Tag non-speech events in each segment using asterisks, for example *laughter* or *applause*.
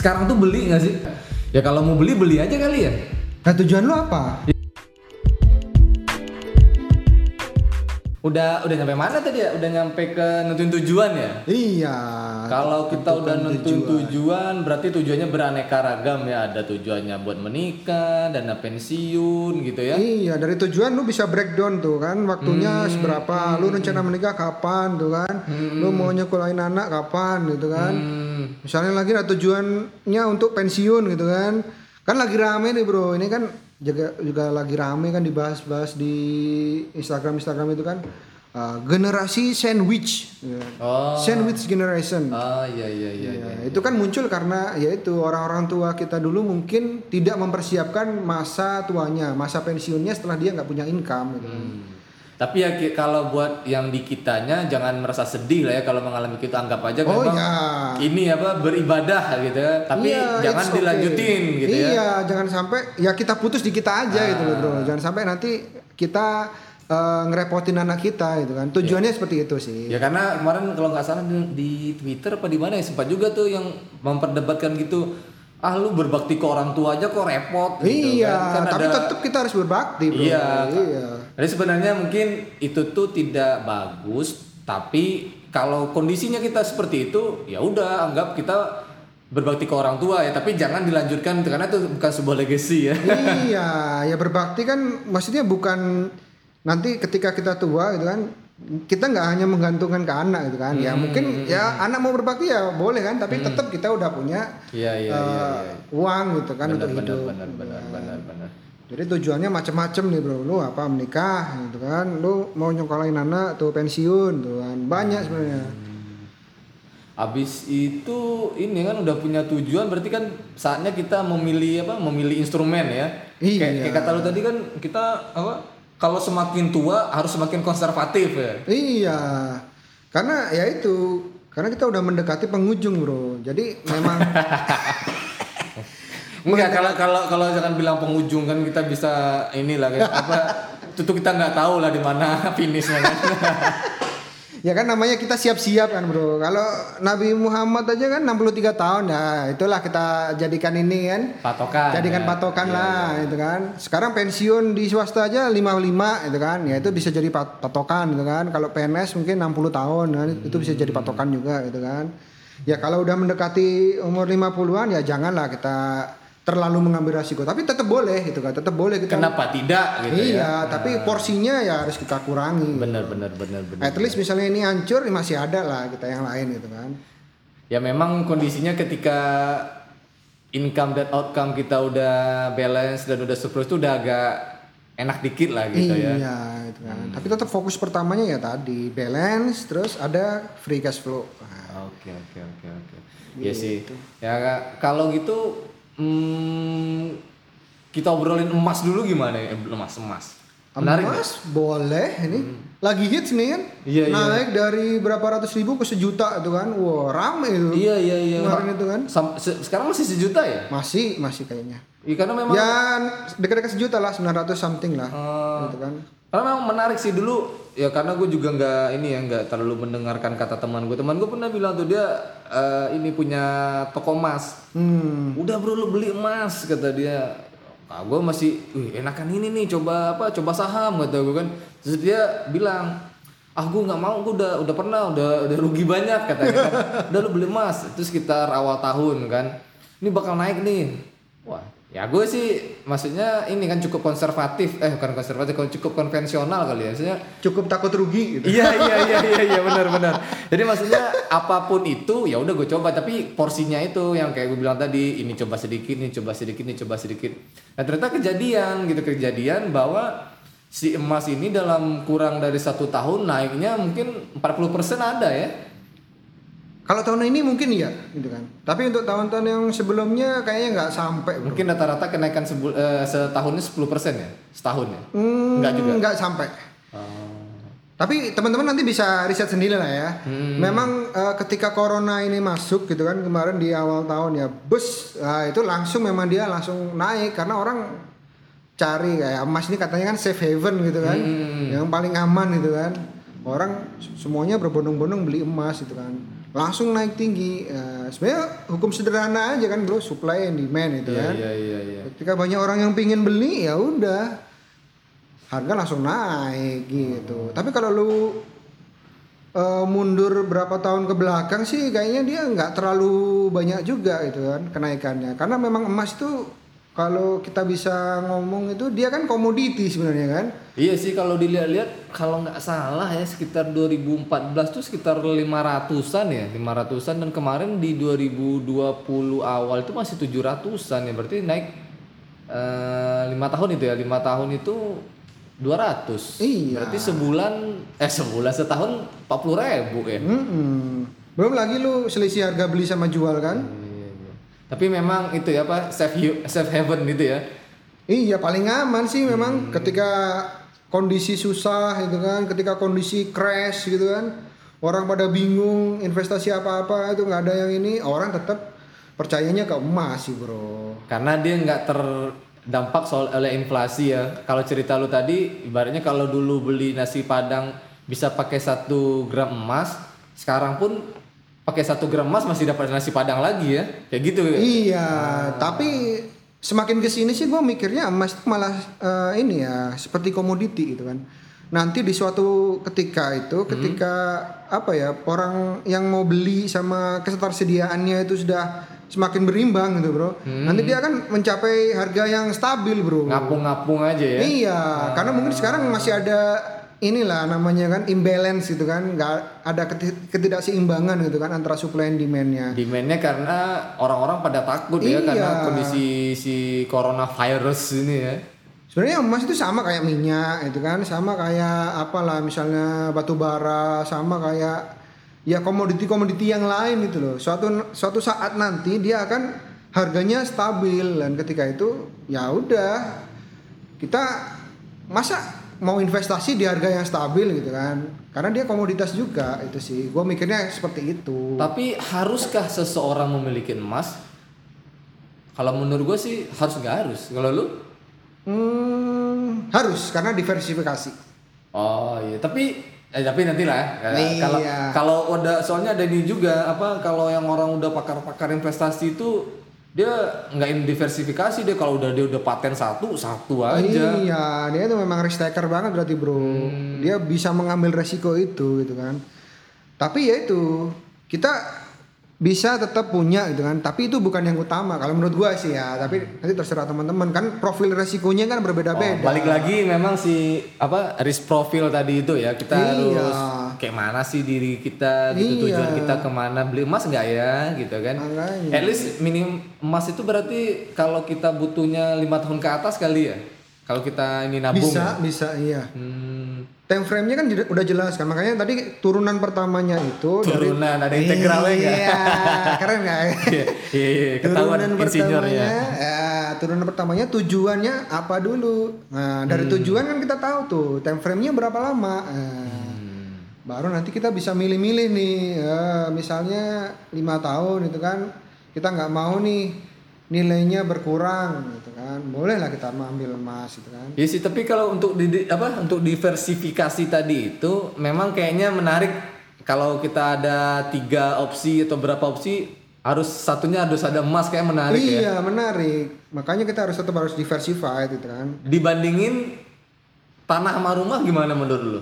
sekarang tuh beli nggak sih? Ya kalau mau beli beli aja kali ya. Nah tujuan lu apa? Udah udah nyampe mana tadi ya? Udah nyampe ke nentuin tujuan ya? Iya. Kalau kita udah nentuin tujuan, berarti tujuannya beraneka ragam ya. Ada tujuannya buat menikah, dana pensiun gitu ya. Iya dari tujuan lu bisa breakdown tuh kan waktunya Hmm. seberapa, lu rencana menikah kapan tuh kan, lu mau nyekolahin anak kapan gitu kan. Hmm, Misalnya lagi ada tujuannya untuk pensiun gitu kan. Kan lagi rame nih bro, ini kan juga juga lagi rame kan dibahas-bahas di Instagram Instagram itu kan uh, generasi sandwich, ya. Oh. sandwich generation. Ah iya iya iya. Ya, itu kan muncul karena yaitu orang-orang tua kita dulu mungkin tidak mempersiapkan masa tuanya, masa pensiunnya setelah dia nggak punya income. Gitu. Hmm. Tapi ya kalau buat yang di kitanya jangan merasa sedih lah ya kalau mengalami itu anggap aja Oh memang ya. ini apa beribadah gitu ya. Tapi Iya, jangan okay. dilanjutin gitu ya. Iya, jangan sampai ya kita putus di kita aja gitu loh bro. Jangan sampai nanti kita eh, ngerepotin anak kita gitu kan. Tujuannya seperti itu sih. Ya karena kemarin kalau nggak salah di, di Twitter apa di mana ya sempat juga tuh yang memperdebatkan gitu. Ah lu berbakti ke orang tua aja kok repot gitu iya, kan. Kan tapi ada- tetap kita harus berbakti bro. Iya. Iya. Jadi sebenarnya mungkin itu tuh tidak bagus, tapi kalau kondisinya kita seperti itu, ya udah anggap kita berbakti ke orang tua ya, tapi jangan dilanjutkan karena itu bukan sebuah legacy ya. iya, ya berbakti kan maksudnya bukan nanti ketika kita tua gitu kan kita nggak hanya menggantungkan ke anak gitu kan ya Hmm, mungkin ya anak mau berbakti ya boleh kan tapi tetap kita udah punya Iya iya iya. eh, iya. uang gitu kan Benar untuk benar hidup benar benar benar benar. jadi tujuannya macam-macam nih bro lu apa menikah gitu kan lu mau nyokolain anak tuh pensiun tuh kan banyak sebenarnya Habis itu ini kan udah punya tujuan berarti kan saatnya kita memilih apa? Memilih instrumen ya. Iya. Kayak, kayak kata lu tadi kan kita apa? Kalau semakin tua harus semakin konservatif ya. iya karena ya itu karena kita udah mendekati penghujung bro jadi memang *laughs* Enggak kalau kalau kalau jangan bilang penghujung kan kita bisa inilah kan apa *laughs* tentu kita nggak tahu lah di mana *laughs* finishnya kan. Ya kan namanya kita siap-siap kan bro. Kalau Nabi Muhammad aja kan 63 tahun ya itulah kita jadikan ini kan. Patokan. Jadikan ya. patokan Iya, lah itu kan. Sekarang pensiun di swasta aja 55 itu kan. Ya itu bisa jadi pat- patokan gitu kan. Kalau PNS mungkin 60 tahun kan itu bisa jadi patokan juga gitu kan. Ya kalau udah mendekati umur 50-an ya janganlah kita terlalu mengambil resiko. Tapi tetap boleh gitu kan. Tetap boleh kita Kenapa tidak gitu Iya, ya? tapi porsinya ya harus kita kurangi. Benar benar benar benar. At least misalnya ini hancur ya masih ada lah kita yang lain gitu kan. Ya memang kondisinya ketika income dan outcome kita udah balance dan udah surplus itu udah agak enak dikit lah gitu ya. iya, gitu kan. Tapi tetap fokus pertamanya ya tadi balance terus ada free cash flow. Nah, Oke oke oke oke. Iya sih. Ya kalau gitu hmm, kita obrolin emas dulu gimana ya? Eh, emas emas. Menarik. Emas boleh ini lagi hits nih kan. Iya, iya. Naik dari berapa ratus ribu ke sejuta itu kan. Wah, rame itu. Iya iya iya. Kemarin itu kan. Sam- se- sekarang masih sejuta ya? Masih, masih kayaknya. Iya karena memang Ya dekat-dekat sejuta lah, 900 something lah. Oh. Gitu kan. Karena memang menarik sih dulu ya karena gue juga nggak ini ya nggak terlalu mendengarkan kata teman gue. Teman gue pernah bilang tuh dia eh, ini punya toko emas. Hmm. Udah bro lu beli emas kata dia. Nah, gue masih, wih enakan ini nih coba apa coba saham kata gue kan. Terus dia bilang ah gue nggak mau gue udah udah pernah udah udah rugi banyak katanya kan. udah lu beli emas itu sekitar awal tahun kan. Ini bakal naik nih. Wah ya gue sih maksudnya ini kan cukup konservatif. Eh bukan konservatif cukup konvensional kali ya. Maksudnya Cukup takut rugi gitu. iya iya iya iya iya benar benar. Jadi maksudnya apa pun itu ya udah gue coba. Tapi porsinya itu yang kayak gue bilang tadi ini coba sedikit ini coba sedikit ini coba sedikit. Nah ternyata kejadian gitu kejadian bahwa si emas ini dalam kurang dari satu tahun naiknya mungkin 40% ada ya Kalau tahun ini mungkin iya gitu kan. Tapi untuk tahun-tahun yang sebelumnya kayaknya nggak sampai. bro. mungkin rata-rata kenaikan sebul- eh, setahunnya 10% ya setahun ya Hmm, Nggak juga? Nggak sampai. Oh. Tapi teman-teman nanti bisa riset sendiri lah ya. Hmm. Memang eh, ketika corona ini masuk gitu kan kemarin di awal tahun ya bus nah, itu langsung memang dia langsung naik karena orang cari kayak emas ini katanya kan safe haven gitu kan, Hmm. yang paling aman gitu kan. Orang semuanya berbondong-bondong beli emas gitu kan. Langsung naik tinggi. Eh, sebenarnya hukum sederhana aja kan bro, supply and demand itu Iya kan. iya iya iya. Ketika banyak orang yang pingin beli ya udah harga langsung naik gitu. Tapi kalau lu eh, mundur berapa tahun ke belakang sih kayaknya dia nggak terlalu banyak juga gitu kan kenaikannya. Karena memang emas itu kalau kita bisa ngomong itu dia kan komoditi sebenarnya kan. Iya sih kalau dilihat-lihat kalau nggak salah ya sekitar 2014 tuh sekitar 500-an ya, 500-an dan kemarin di 2020 awal itu masih 700-an ya. Berarti naik eh, lima tahun itu ya, lima tahun itu 200. Iya. Berarti sebulan eh sebulan setahun 40 ribu ya. Mm-mm. Belum lagi lu selisih harga beli sama jual kan? Iya. Tapi memang itu ya apa safe hu- safe haven gitu ya. Iya paling aman sih memang ketika kondisi susah gitu kan, ketika kondisi crash gitu kan, orang pada bingung investasi apa-apa itu nggak ada yang ini, orang tetap percayanya ke emas sih bro. Karena dia nggak terdampak soal oleh inflasi ya. Kalau cerita lu tadi, ibaratnya kalau dulu beli nasi padang bisa pakai satu gram emas, sekarang pun pakai satu gram emas masih dapat nasi padang lagi ya, kayak gitu. ya. Iya, tapi semakin ke sini sih gue mikirnya emas itu malah eh, ini ya seperti komoditi gitu kan. Nanti di suatu ketika itu, ketika apa ya orang yang mau beli sama ketersediaannya itu sudah semakin berimbang gitu bro. Nanti dia akan mencapai harga yang stabil bro. Ngapung-ngapung aja ya. Iya, karena mungkin sekarang masih ada inilah namanya kan imbalance gitu kan, nggak ada keti- ketidakseimbangan gitu kan antara supply and demand-nya. Demandnya karena orang-orang pada takut ya Iya. karena kondisi si coronavirus ini ya. Sebenarnya emas itu sama kayak minyak itu kan, sama kayak apalah misalnya batu bara, sama kayak ya komoditi-komoditi yang lain itu loh. Suatu suatu saat nanti dia akan harganya stabil dan ketika itu ya udah kita masa mau investasi di harga yang stabil gitu kan. Karena dia komoditas juga itu sih. Gue mikirnya seperti itu. Tapi haruskah seseorang memiliki emas? Kalau menurut gue sih harus nggak harus. Kalau lu? Hmm, harus karena diversifikasi. Oh iya, tapi eh, tapi nanti lah. ya. Iya. Kalau kalau udah soalnya ada ini juga apa kalau yang orang udah pakar-pakar investasi itu dia nggak diversifikasi dia kalau udah dia udah paten satu satu aja. Iya, dia itu memang risk taker banget berarti bro. Hmm. Dia bisa mengambil resiko itu gitu kan. Tapi ya itu kita bisa tetap punya gitu kan. Tapi itu bukan yang utama kalau menurut gua sih ya. Tapi nanti terserah teman-teman kan profil resikonya kan Oh, berbeda-beda. balik lagi memang si apa risk profil tadi itu ya kita Iya. harus kayak mana sih diri kita gitu Iya. tujuan kita ke mana beli emas nggak ya gitu kan Makanya. at least minim emas itu berarti kalau kita butuhnya lima tahun ke atas kali ya kalau kita ini nabung Bisa, ya? bisa iya. Hmm, Time frame-nya kan udah jelas kan. Makanya tadi turunan pertamanya itu dari- turunan ada integralnya Iya, keren nggak? *laughs* Iya, iya, iya, ketahuan turunan insinyurnya. pertamanya, ya, turunan pertamanya tujuannya apa dulu? Nah, dari Hmm. tujuan kan kita tahu tuh time frame-nya berapa lama. Nah, Hmm. Baru nanti kita bisa milih-milih nih, ya, misalnya lima tahun itu kan kita nggak mau nih nilainya berkurang gitu kan, boleh lah kita ambil emas gitu kan. Iya sih, tapi kalau untuk di, di- apa untuk diversifikasi tadi itu memang kayaknya menarik kalau kita ada tiga opsi atau berapa opsi harus satunya harus ada emas kayak menarik ya. iya menarik, makanya kita harus tetap harus diversified gitu kan. Dibandingin tanah sama rumah gimana menurut lu?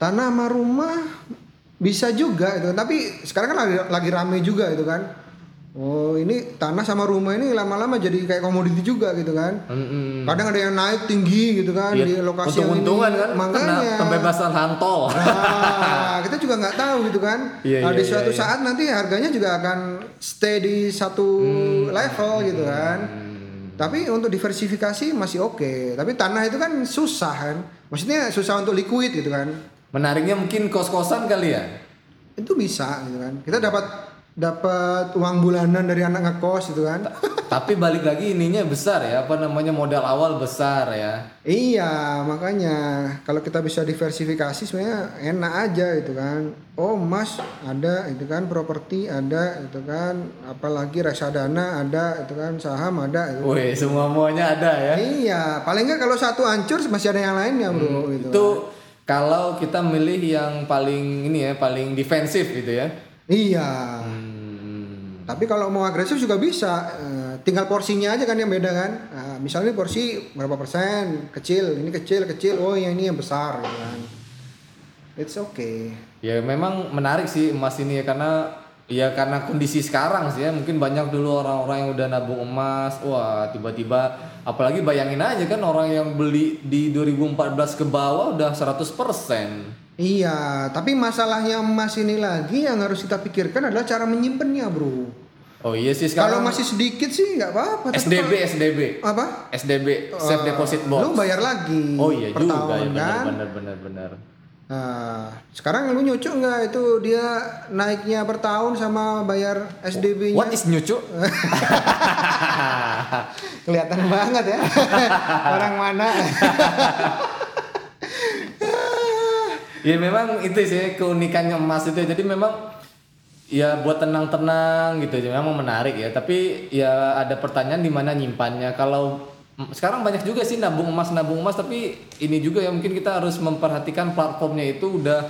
Tanah sama rumah bisa juga itu, tapi sekarang kan lagi, lagi rame juga itu kan. Oh ini tanah sama rumah ini lama-lama jadi kayak komoditi juga gitu kan. Mm-mm. Kadang ada yang naik tinggi gitu kan Iya, di lokasi yang ini. kan Makanya. pembebasan hantol. Nah, *laughs* kita juga nggak tahu gitu kan. Iya, nah, iya, di suatu iya. saat nanti harganya juga akan stay di satu Hmm. level gitu kan. Tapi untuk diversifikasi masih oke. Tapi tanah itu kan susah kan. Maksudnya susah untuk liquid gitu kan. Menariknya mungkin kos-kosan kali ya. Itu bisa gitu kan. Kita dapat dapat uang bulanan dari anak ngekos gitu kan. Tapi balik lagi ininya besar ya, apa namanya modal awal besar ya. Iya, makanya kalau kita bisa diversifikasi sebenarnya enak aja gitu kan. Oh, emas ada itu kan, properti ada itu kan, apalagi reksadana ada itu kan, saham ada itu. Wih, semua muanya ada ya. Iya, paling nggak kalau satu hancur masih ada yang lainnya, Bro gitu. Itu kalau kita milih yang paling ini ya, paling defensif gitu ya. Iya. Hmm. Tapi kalau mau agresif juga bisa, Eh, tinggal porsinya aja kan yang beda kan. Nah, misalnya porsi berapa persen, kecil, ini kecil, kecil, oh yang ini yang besar gitu kan. It's okay. Ya memang menarik sih emas ini ya karena ya karena kondisi sekarang sih ya mungkin banyak dulu orang-orang yang udah nabung emas wah tiba-tiba apalagi bayangin aja kan orang yang beli di 2014 ke bawah udah 100% Iya, tapi masalahnya emas ini lagi yang harus kita pikirkan adalah cara menyimpannya, bro. oh iya sih Kalau sekarang masih sedikit sih nggak apa-apa. SDB kalau- SDB apa? SDB safe deposit box Lu bayar lagi. oh iya per juga tahun, ya benar kan? benar benar benar Nah, sekarang lu nyucuk nggak itu dia naiknya per tahun sama bayar SDB-nya? what is nyucu *laughs* Kelihatan banget ya. *laughs* Orang mana? *laughs* ya memang itu sih keunikannya emas itu. Jadi memang ya buat tenang-tenang gitu memang menarik ya. Tapi ya ada pertanyaan di mana nyimpannya. Kalau sekarang banyak juga sih nabung emas nabung emas. Tapi ini juga ya mungkin kita harus memperhatikan platformnya itu udah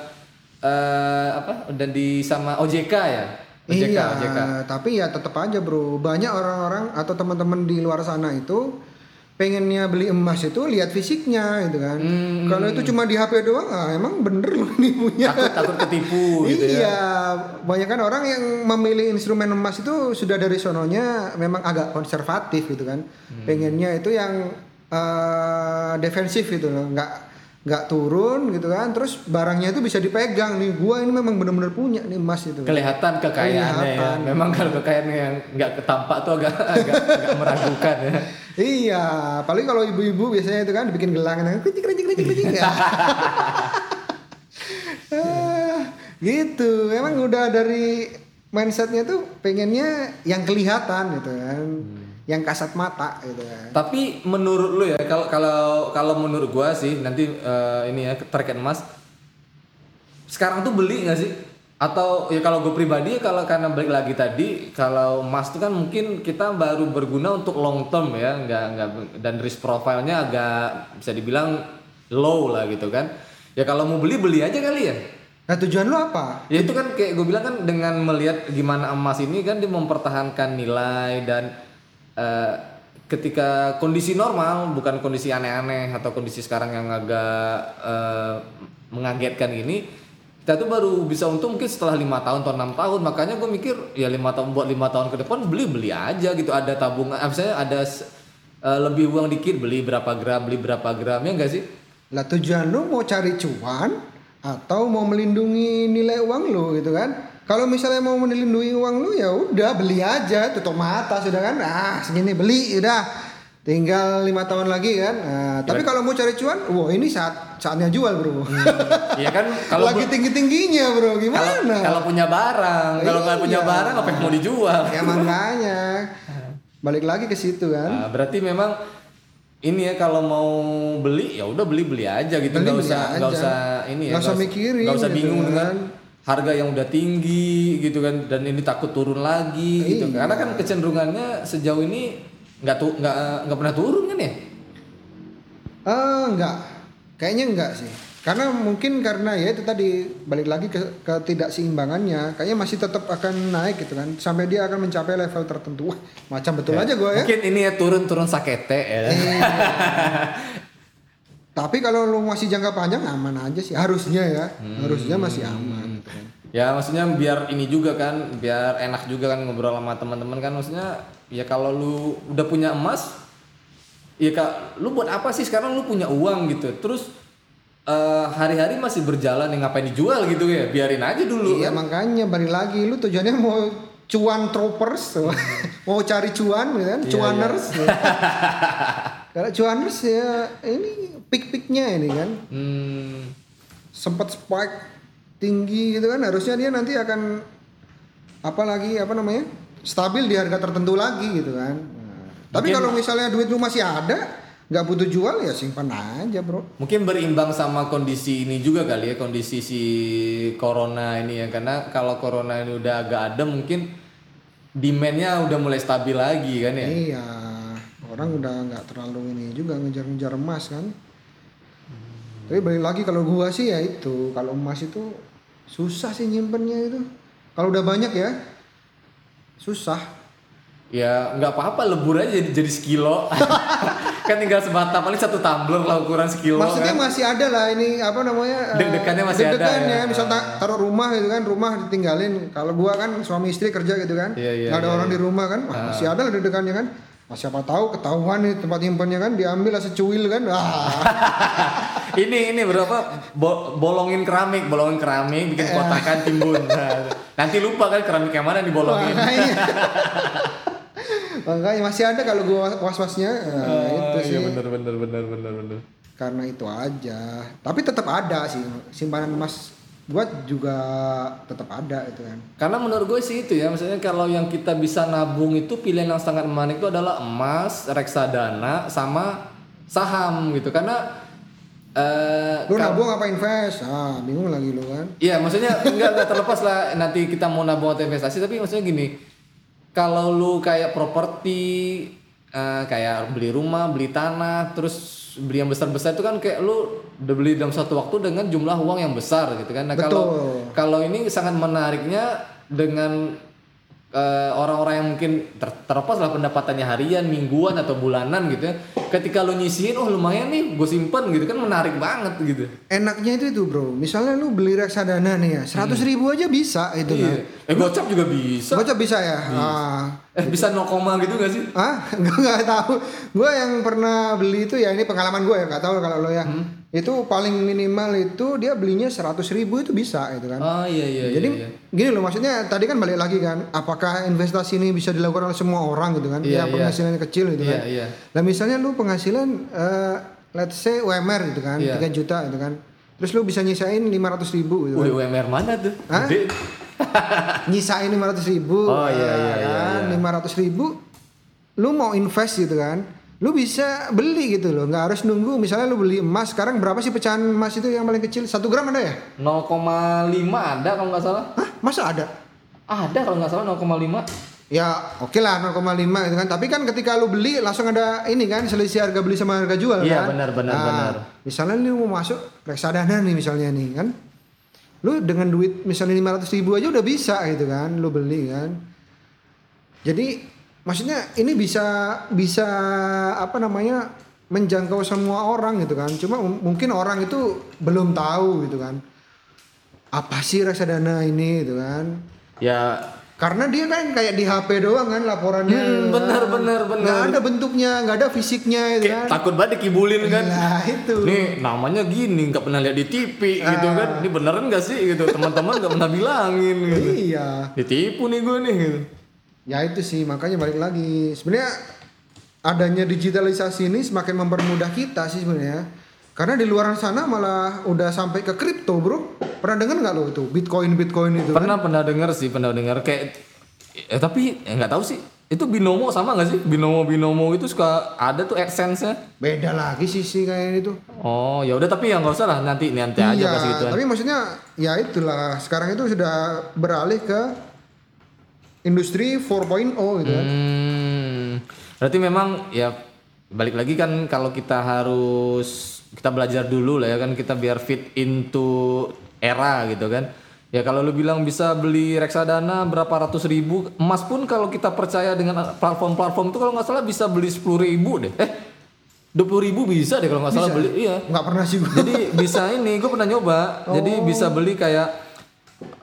eh, apa udah di sama OJK ya? OJK iya, OJK tapi ya tetap aja bro. Banyak orang-orang atau teman-teman di luar sana itu pengennya beli emas itu lihat fisiknya gitu kan. Hmm. Kalau itu cuma di HP doang, ah, emang bener loh nipunya. takut takut ketipu *laughs* gitu ya iya, banyak kan orang yang memilih instrumen emas itu sudah dari sononya memang agak konservatif gitu kan. Hmm. Pengennya itu yang eh, defensif gitu loh, nggak nggak turun gitu kan. Terus barangnya itu bisa dipegang nih. Gua ini memang bener-bener punya nih emas itu. kelihatan kekayaannya ya memang kalau kekayaan yang nggak ketampak tuh agak *laughs* agak, agak meragukan ya Iya, paling kalau ibu-ibu biasanya itu kan dibikin gelang yang kucing kucing kucing kucing. Ah, gitu. Emang udah dari mindsetnya tuh pengennya yang kelihatan gitu kan, yang kasat mata gitu kan. Tapi menurut lu ya kalau kalau kalau menurut gua sih nanti eh, ini ya terkait emas sekarang tuh beli nggak sih? Atau ya kalau gue pribadi kalau karena balik lagi tadi kalau emas itu kan mungkin kita baru berguna untuk long term ya nggak nggak dan risk profile-nya agak bisa dibilang low lah gitu kan. Ya kalau mau beli beli aja kali ya. Nah tujuan lu apa? Ya itu kan kayak gue bilang kan dengan melihat gimana emas ini kan dia mempertahankan nilai dan eh, ketika kondisi normal bukan kondisi aneh-aneh atau kondisi sekarang yang agak eh, mengagetkan ini kita tuh baru bisa untung mungkin setelah lima tahun atau enam tahun. Makanya gue mikir ya lima tahun buat lima tahun ke depan beli beli aja gitu. Ada tabungan eh, misalnya ada eh, lebih uang dikit beli berapa gram beli berapa gram ya enggak sih? Lah tujuan lu mau cari cuan atau mau melindungi nilai uang lu gitu kan? Kalau misalnya mau melindungi uang lu ya udah beli aja tutup mata sudah kan? Ah segini beli udah. Tinggal lima tahun lagi kan. Nah, tapi kalau mau cari cuan, wah ini saat saatnya jual bro. Iya kan *laughs* kalau Lagi tinggi tingginya bro, gimana? kalau punya barang kalau nggak punya Iya. barang apa yang mau dijual ya makanya balik lagi ke situ kan. Nah, berarti memang ini ya kalau mau beli ya udah beli beli aja gitu nggak usah nggak usah ini ya Nggak usah mikirin nggak usah gitu bingung kan. dengan harga yang udah tinggi gitu kan dan ini takut turun lagi gitu Iya. karena kan kecenderungannya sejauh ini nggak tuh nggak nggak pernah turun kan ya Ah enggak, kayaknya enggak sih. Karena mungkin karena ya itu tadi balik lagi ke ketidakseimbangannya, kayaknya masih tetap akan naik gitu kan, sampai dia akan mencapai level tertentu. Wah, macam betul aja gue ya. mungkin ini ya turun turun sakete ya *laughs* Tapi kalau lu masih jangka panjang aman aja sih, harusnya ya, harusnya masih aman. Ya maksudnya biar ini juga kan, biar enak juga kan ngobrol sama teman-teman kan. Maksudnya ya kalau lu udah punya emas ya kak lu buat apa sih? Sekarang lu punya uang gitu. Terus eh, hari-hari masih berjalan ya ngapain dijual gitu ya, biarin aja dulu Iya kan. makanya balik lagi, lu tujuannya mau cuan troopers, *laughs* mau cari cuan, gitu kan, Iya, cuaners. *laughs* Kalau cuaners ya ini pik-piknya ini kan. Hmm, sempat spike tinggi gitu kan harusnya dia nanti akan apa lagi apa namanya stabil di harga tertentu lagi gitu kan. Nah, tapi kalau misalnya duit lu masih ada nggak butuh jual ya simpan aja bro. Mungkin berimbang sama kondisi ini juga kali ya kondisi si corona ini ya. Karena kalau corona ini udah agak adem mungkin demandnya udah mulai stabil lagi kan ya. iya orang udah nggak terlalu ini juga ngejar-ngejar emas kan. Tapi balik lagi kalau gua sih ya itu kalau emas itu susah sih nyimpennya itu Kalau udah banyak ya susah. Ya nggak apa-apa lebur aja jadi, jadi sekilo. *laughs* kan tinggal sebatang paling satu tumbler lah ukuran sekilo Maksudnya kan. masih ada lah ini apa namanya? eh, Deg-degannya masih ada deg-degannya. ya. Misal ta- taruh rumah gitu kan, rumah ditinggalin. Kalau gua kan suami istri kerja gitu kan, Iya, iya, nggak ada iya, orang di rumah kan, Wah, masih ada lah deg-degannya kan. Nah, siapa tahu ketahuan nih tempat nyimpannya kan diambil lah secuil kan. Wah. *laughs* ini ini berapa bo- bolongin keramik, bolongin keramik, bikin kotakan timbun. Nah, *laughs* nanti lupa kan keramik yang mana dibolongin. Makanya. *laughs* Makanya masih ada kalau gua was-wasnya. Nah, itu Oh, sih. iya bener bener bener bener bener. Karena itu aja. Tapi tetap ada sih simpanan emas gua juga tetap ada itu kan. Karena menurut gue sih itu ya, maksudnya kalau yang kita bisa nabung itu pilihan yang sangat menarik itu adalah emas, reksadana, sama saham gitu. Karena eh Lu nabung apa invest? Ah, bingung lagi lu kan. Iya, maksudnya enggak, enggak terlepas lah nanti kita mau nabung atau investasi, tapi maksudnya gini, kalau lu kayak properti, eh, kayak beli rumah, beli tanah, terus beli yang besar-besar itu kan kayak lu udah beli dalam satu waktu dengan jumlah uang yang besar gitu kan. Nah kalau kalau ini sangat menariknya dengan eh, orang-orang yang mungkin ter- terlepas lah pendapatannya harian, mingguan atau bulanan gitu ya. Ketika lu nyisihin, oh lumayan nih, gue simpen gitu kan menarik banget gitu. Enaknya itu itu bro. Misalnya lu beli reksadana nih ya, seratus ribu aja bisa itu kan. Iya. Eh gocap juga bisa. Gocap bisa ya. Ah, Eh bisa 0, gitu gak sih? Ah, *laughs* gue nggak tahu. Gue yang pernah beli itu ya ini pengalaman gue ya, nggak tahu kalau lo ya. Itu paling minimal itu dia belinya seratus ribu itu bisa itu kan. Oh iya iya Jadi iya. iya. gini loh maksudnya tadi kan balik lagi kan, apakah investasi ini bisa dilakukan oleh semua orang gitu kan? Iya, ya iya. penghasilannya kecil gitu Iya kan. iya. Nah misalnya lu penghasilan eh, let's say UMR gitu kan, Iya. 3 juta gitu kan. Terus lu bisa nyisain 500 ribu gitu kan. UMR mana tuh? Hah? *laughs* Nyisain 500 ribu. Oh, iya, iya, iya, kan? iya. 500 ribu. Lu mau invest gitu kan. Lu bisa beli gitu loh. Nggak harus nunggu. Misalnya lu beli emas. Sekarang berapa sih pecahan emas itu yang paling kecil? 1 gram ada ya? 0,5 ada kalau nggak salah. Hah? Masa ada? Ada kalau nggak salah 0,5. Ya oke lah 0,5 gitu kan. Tapi kan ketika lu beli langsung ada ini kan selisih harga beli sama harga jual Iya, kan. benar, benar, Nah, benar. Misalnya lu mau masuk reksadana nih misalnya nih kan. Lu dengan duit misalnya 500 ribu aja udah bisa gitu kan. Lu beli kan. Jadi maksudnya ini bisa bisa apa namanya menjangkau semua orang gitu kan. Cuma mungkin orang itu belum tahu gitu kan. Apa sih reksadana ini gitu kan. Ya Karena dia kan kayak di HP doang kan laporannya. Hmm, bener, bener, bener. Nggak ada bentuknya, nggak ada fisiknya gitu kan. takut banget dikibulin kan. Nah itu. Nih namanya gini nggak pernah lihat di TV gitu Ah. kan. Ini beneran gak sih gitu. Teman-teman nggak pernah bilangin gitu. Iya. Ditipu nih gue nih gitu. Ya itu sih makanya balik lagi. Sebenarnya adanya digitalisasi ini semakin mempermudah kita sih sebenarnya. Karena di luar sana malah udah sampai ke kripto, Bro. Pernah dengar nggak lo itu Bitcoin Bitcoin itu? kan? Pernah pernah dengar sih, pernah dengar kayak eh, tapi eh, nggak tahu sih. Itu binomo sama nggak sih? Binomo binomo itu suka ada tuh AdSense-nya. Beda lagi sisi kayak itu. Oh, ya udah tapi ya nggak usah lah nanti nanti aja iya, kasih gituan. tapi maksudnya ya itulah sekarang itu sudah beralih ke industri 4.0 gitu kan. Hmm, berarti memang ya balik lagi kan kalau kita harus kita belajar dulu lah ya kan kita biar fit into era gitu kan. Ya kalau lu bilang bisa beli reksadana berapa ratus ribu emas pun kalau kita percaya dengan platform-platform itu kalau nggak salah bisa beli sepuluh ribu deh. Eh dua puluh ribu bisa deh kalau nggak salah beli. Iya. Nggak pernah sih gua. Jadi bisa ini, gue pernah nyoba. Jadi bisa beli kayak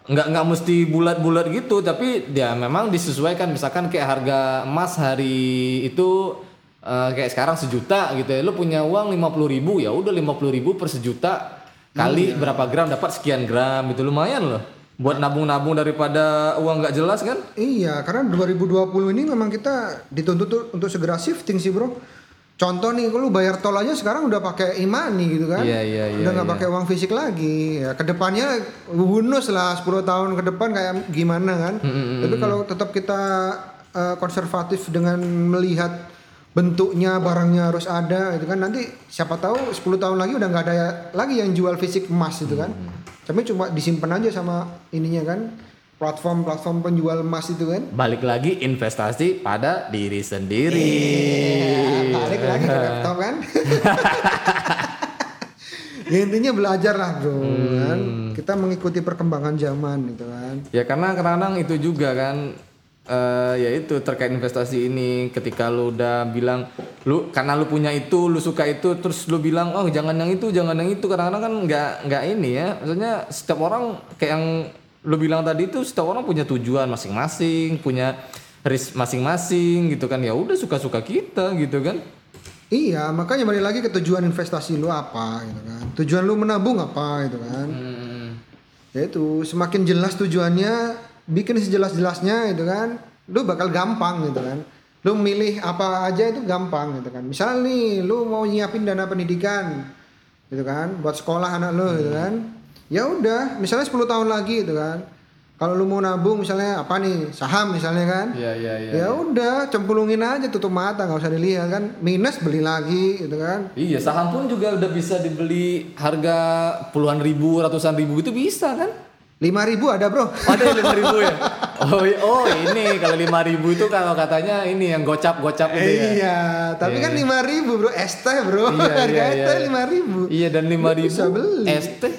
nggak nggak mesti bulat-bulat gitu, tapi dia memang disesuaikan. Misalkan kayak harga emas hari itu eh, kayak sekarang sejuta gitu ya. Lu punya uang lima puluh ribu ya udah lima puluh ribu per sejuta kali berapa gram dapat sekian gram itu lumayan loh. Buat nabung-nabung daripada uang nggak jelas kan? Iya, karena 2020 ini memang kita dituntut untuk segera shifting sih, Bro. Contoh nih, kalau lu bayar tol aja sekarang udah pakai e-money gitu kan. Iya, iya, iya, Udah nggak pakai uang fisik lagi. Ya, ke depannya bonus lah 10 tahun ke depan kayak gimana kan. Tapi kalau tetap kita eh, konservatif dengan melihat bentuknya barangnya harus ada itu kan nanti siapa tahu 10 tahun lagi udah nggak ada lagi yang jual fisik emas itu kan. Tapi cuma disimpan aja sama ininya kan platform-platform penjual emas itu kan. Balik lagi investasi pada diri sendiri. Iya, balik lagi ke *laughs* laptop kan. *laughs* ya intinya belajar lah bro kan. kita mengikuti perkembangan zaman gitu kan. Ya karena kadang-kadang itu juga kan eh ya itu terkait investasi ini ketika lu udah bilang lu karena lu punya itu lu suka itu terus lu bilang oh jangan yang itu jangan yang itu kadang-kadang kan nggak nggak ini ya maksudnya setiap orang kayak yang lu bilang tadi itu setiap orang punya tujuan masing-masing punya risk masing-masing gitu kan ya udah suka-suka kita gitu kan Iya, makanya balik lagi ke tujuan investasi lu apa gitu kan. Tujuan lu menabung apa gitu kan. Hmm. Ya itu semakin jelas tujuannya, bikin sejelas-jelasnya gitu kan. Lu bakal gampang gitu kan. Lu milih apa aja itu gampang gitu kan. Misal nih lu mau nyiapin dana pendidikan gitu kan buat sekolah anak lu gitu kan. Ya udah, misalnya 10 tahun lagi gitu kan. Kalau lu mau nabung misalnya apa nih saham misalnya kan, Iya iya iya. ya udah cemplungin aja tutup mata nggak usah dilihat kan minus beli lagi gitu kan Iya, saham pun juga udah bisa dibeli harga puluhan ribu, ratusan ribu itu bisa kan? lima ribu ada bro Ada lima ribu ya? *laughs* Oh, oh ini kalau lima ribu itu kalau katanya ini yang gocap gocap itu ya? iya tapi kan lima ribu bro es teh bro Iya, harga iya, es teh lima ribu Iya dan lima ribu bisa beli. es teh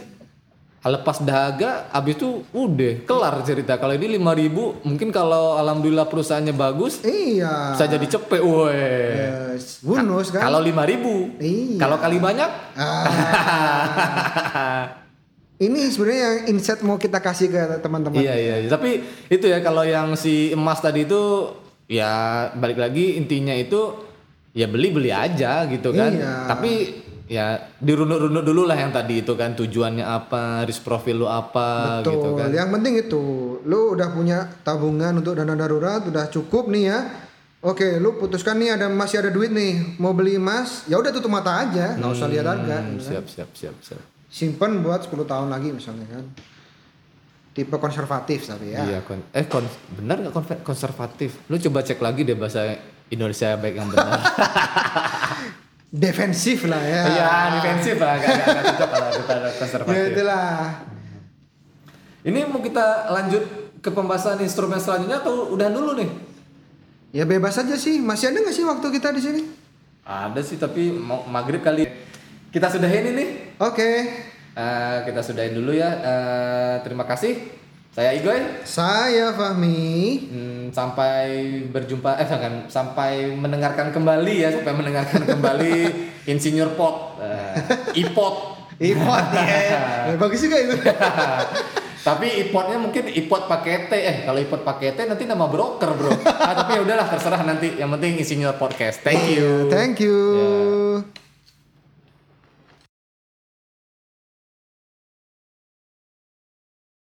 lepas dahaga abis itu udah kelar cerita kalau ini lima ribu mungkin kalau alhamdulillah perusahaannya bagus iya bisa jadi cepet woi Yes, bonus kan kalau lima ribu Iya. kalau kali banyak Ah. *laughs* ini sebenarnya yang insight mau kita kasih ke teman-teman Iya iya, iya. tapi itu ya kalau yang si emas tadi itu ya balik lagi intinya itu ya beli beli aja gitu kan. Iya. Tapi ya dirunut-runut dulu lah yang tadi itu kan tujuannya apa, risk profil lu apa Betul. gitu kan. Yang penting itu, lu udah punya tabungan untuk dana darurat, udah cukup nih ya. Oke, lu putuskan nih ada masih ada duit nih, mau beli emas, ya udah tutup mata aja, nggak usah lihat harga. Hmm, siap siap siap siap. Simpen buat 10 tahun lagi misalnya kan. Tipe konservatif tapi ya. Iya kon eh kon benar nggak konservatif? Lu coba cek lagi deh bahasa Indonesia baik yang benar. *laughs* Defensif lah ya. Iya, defensif lah, agak agak cocok kalau kita Ya konservatif. itulah. Ini mau kita lanjut ke pembahasan instrumen selanjutnya atau udah dulu nih? Ya bebas aja sih. Masih ada nggak sih waktu kita di sini? Ada sih tapi mau maghrib kali. Kita sudahin ini. Oke. Eh, kita sudahin dulu ya. Eh, terima kasih. Saya Igoy. Saya Fahmi. Hmm, sampai berjumpa eh jangan sampai mendengarkan kembali ya sampai mendengarkan kembali *laughs* Insinyur Pot *laughs* eh, Ipot Ipot ya. *laughs* Bagus juga itu. tapi ipotnya mungkin ipot pakai T eh kalau ipot pakai T nanti nama broker bro ah, tapi ya udahlah terserah nanti yang penting Insinyur Podcast thank you Thank you. Ya.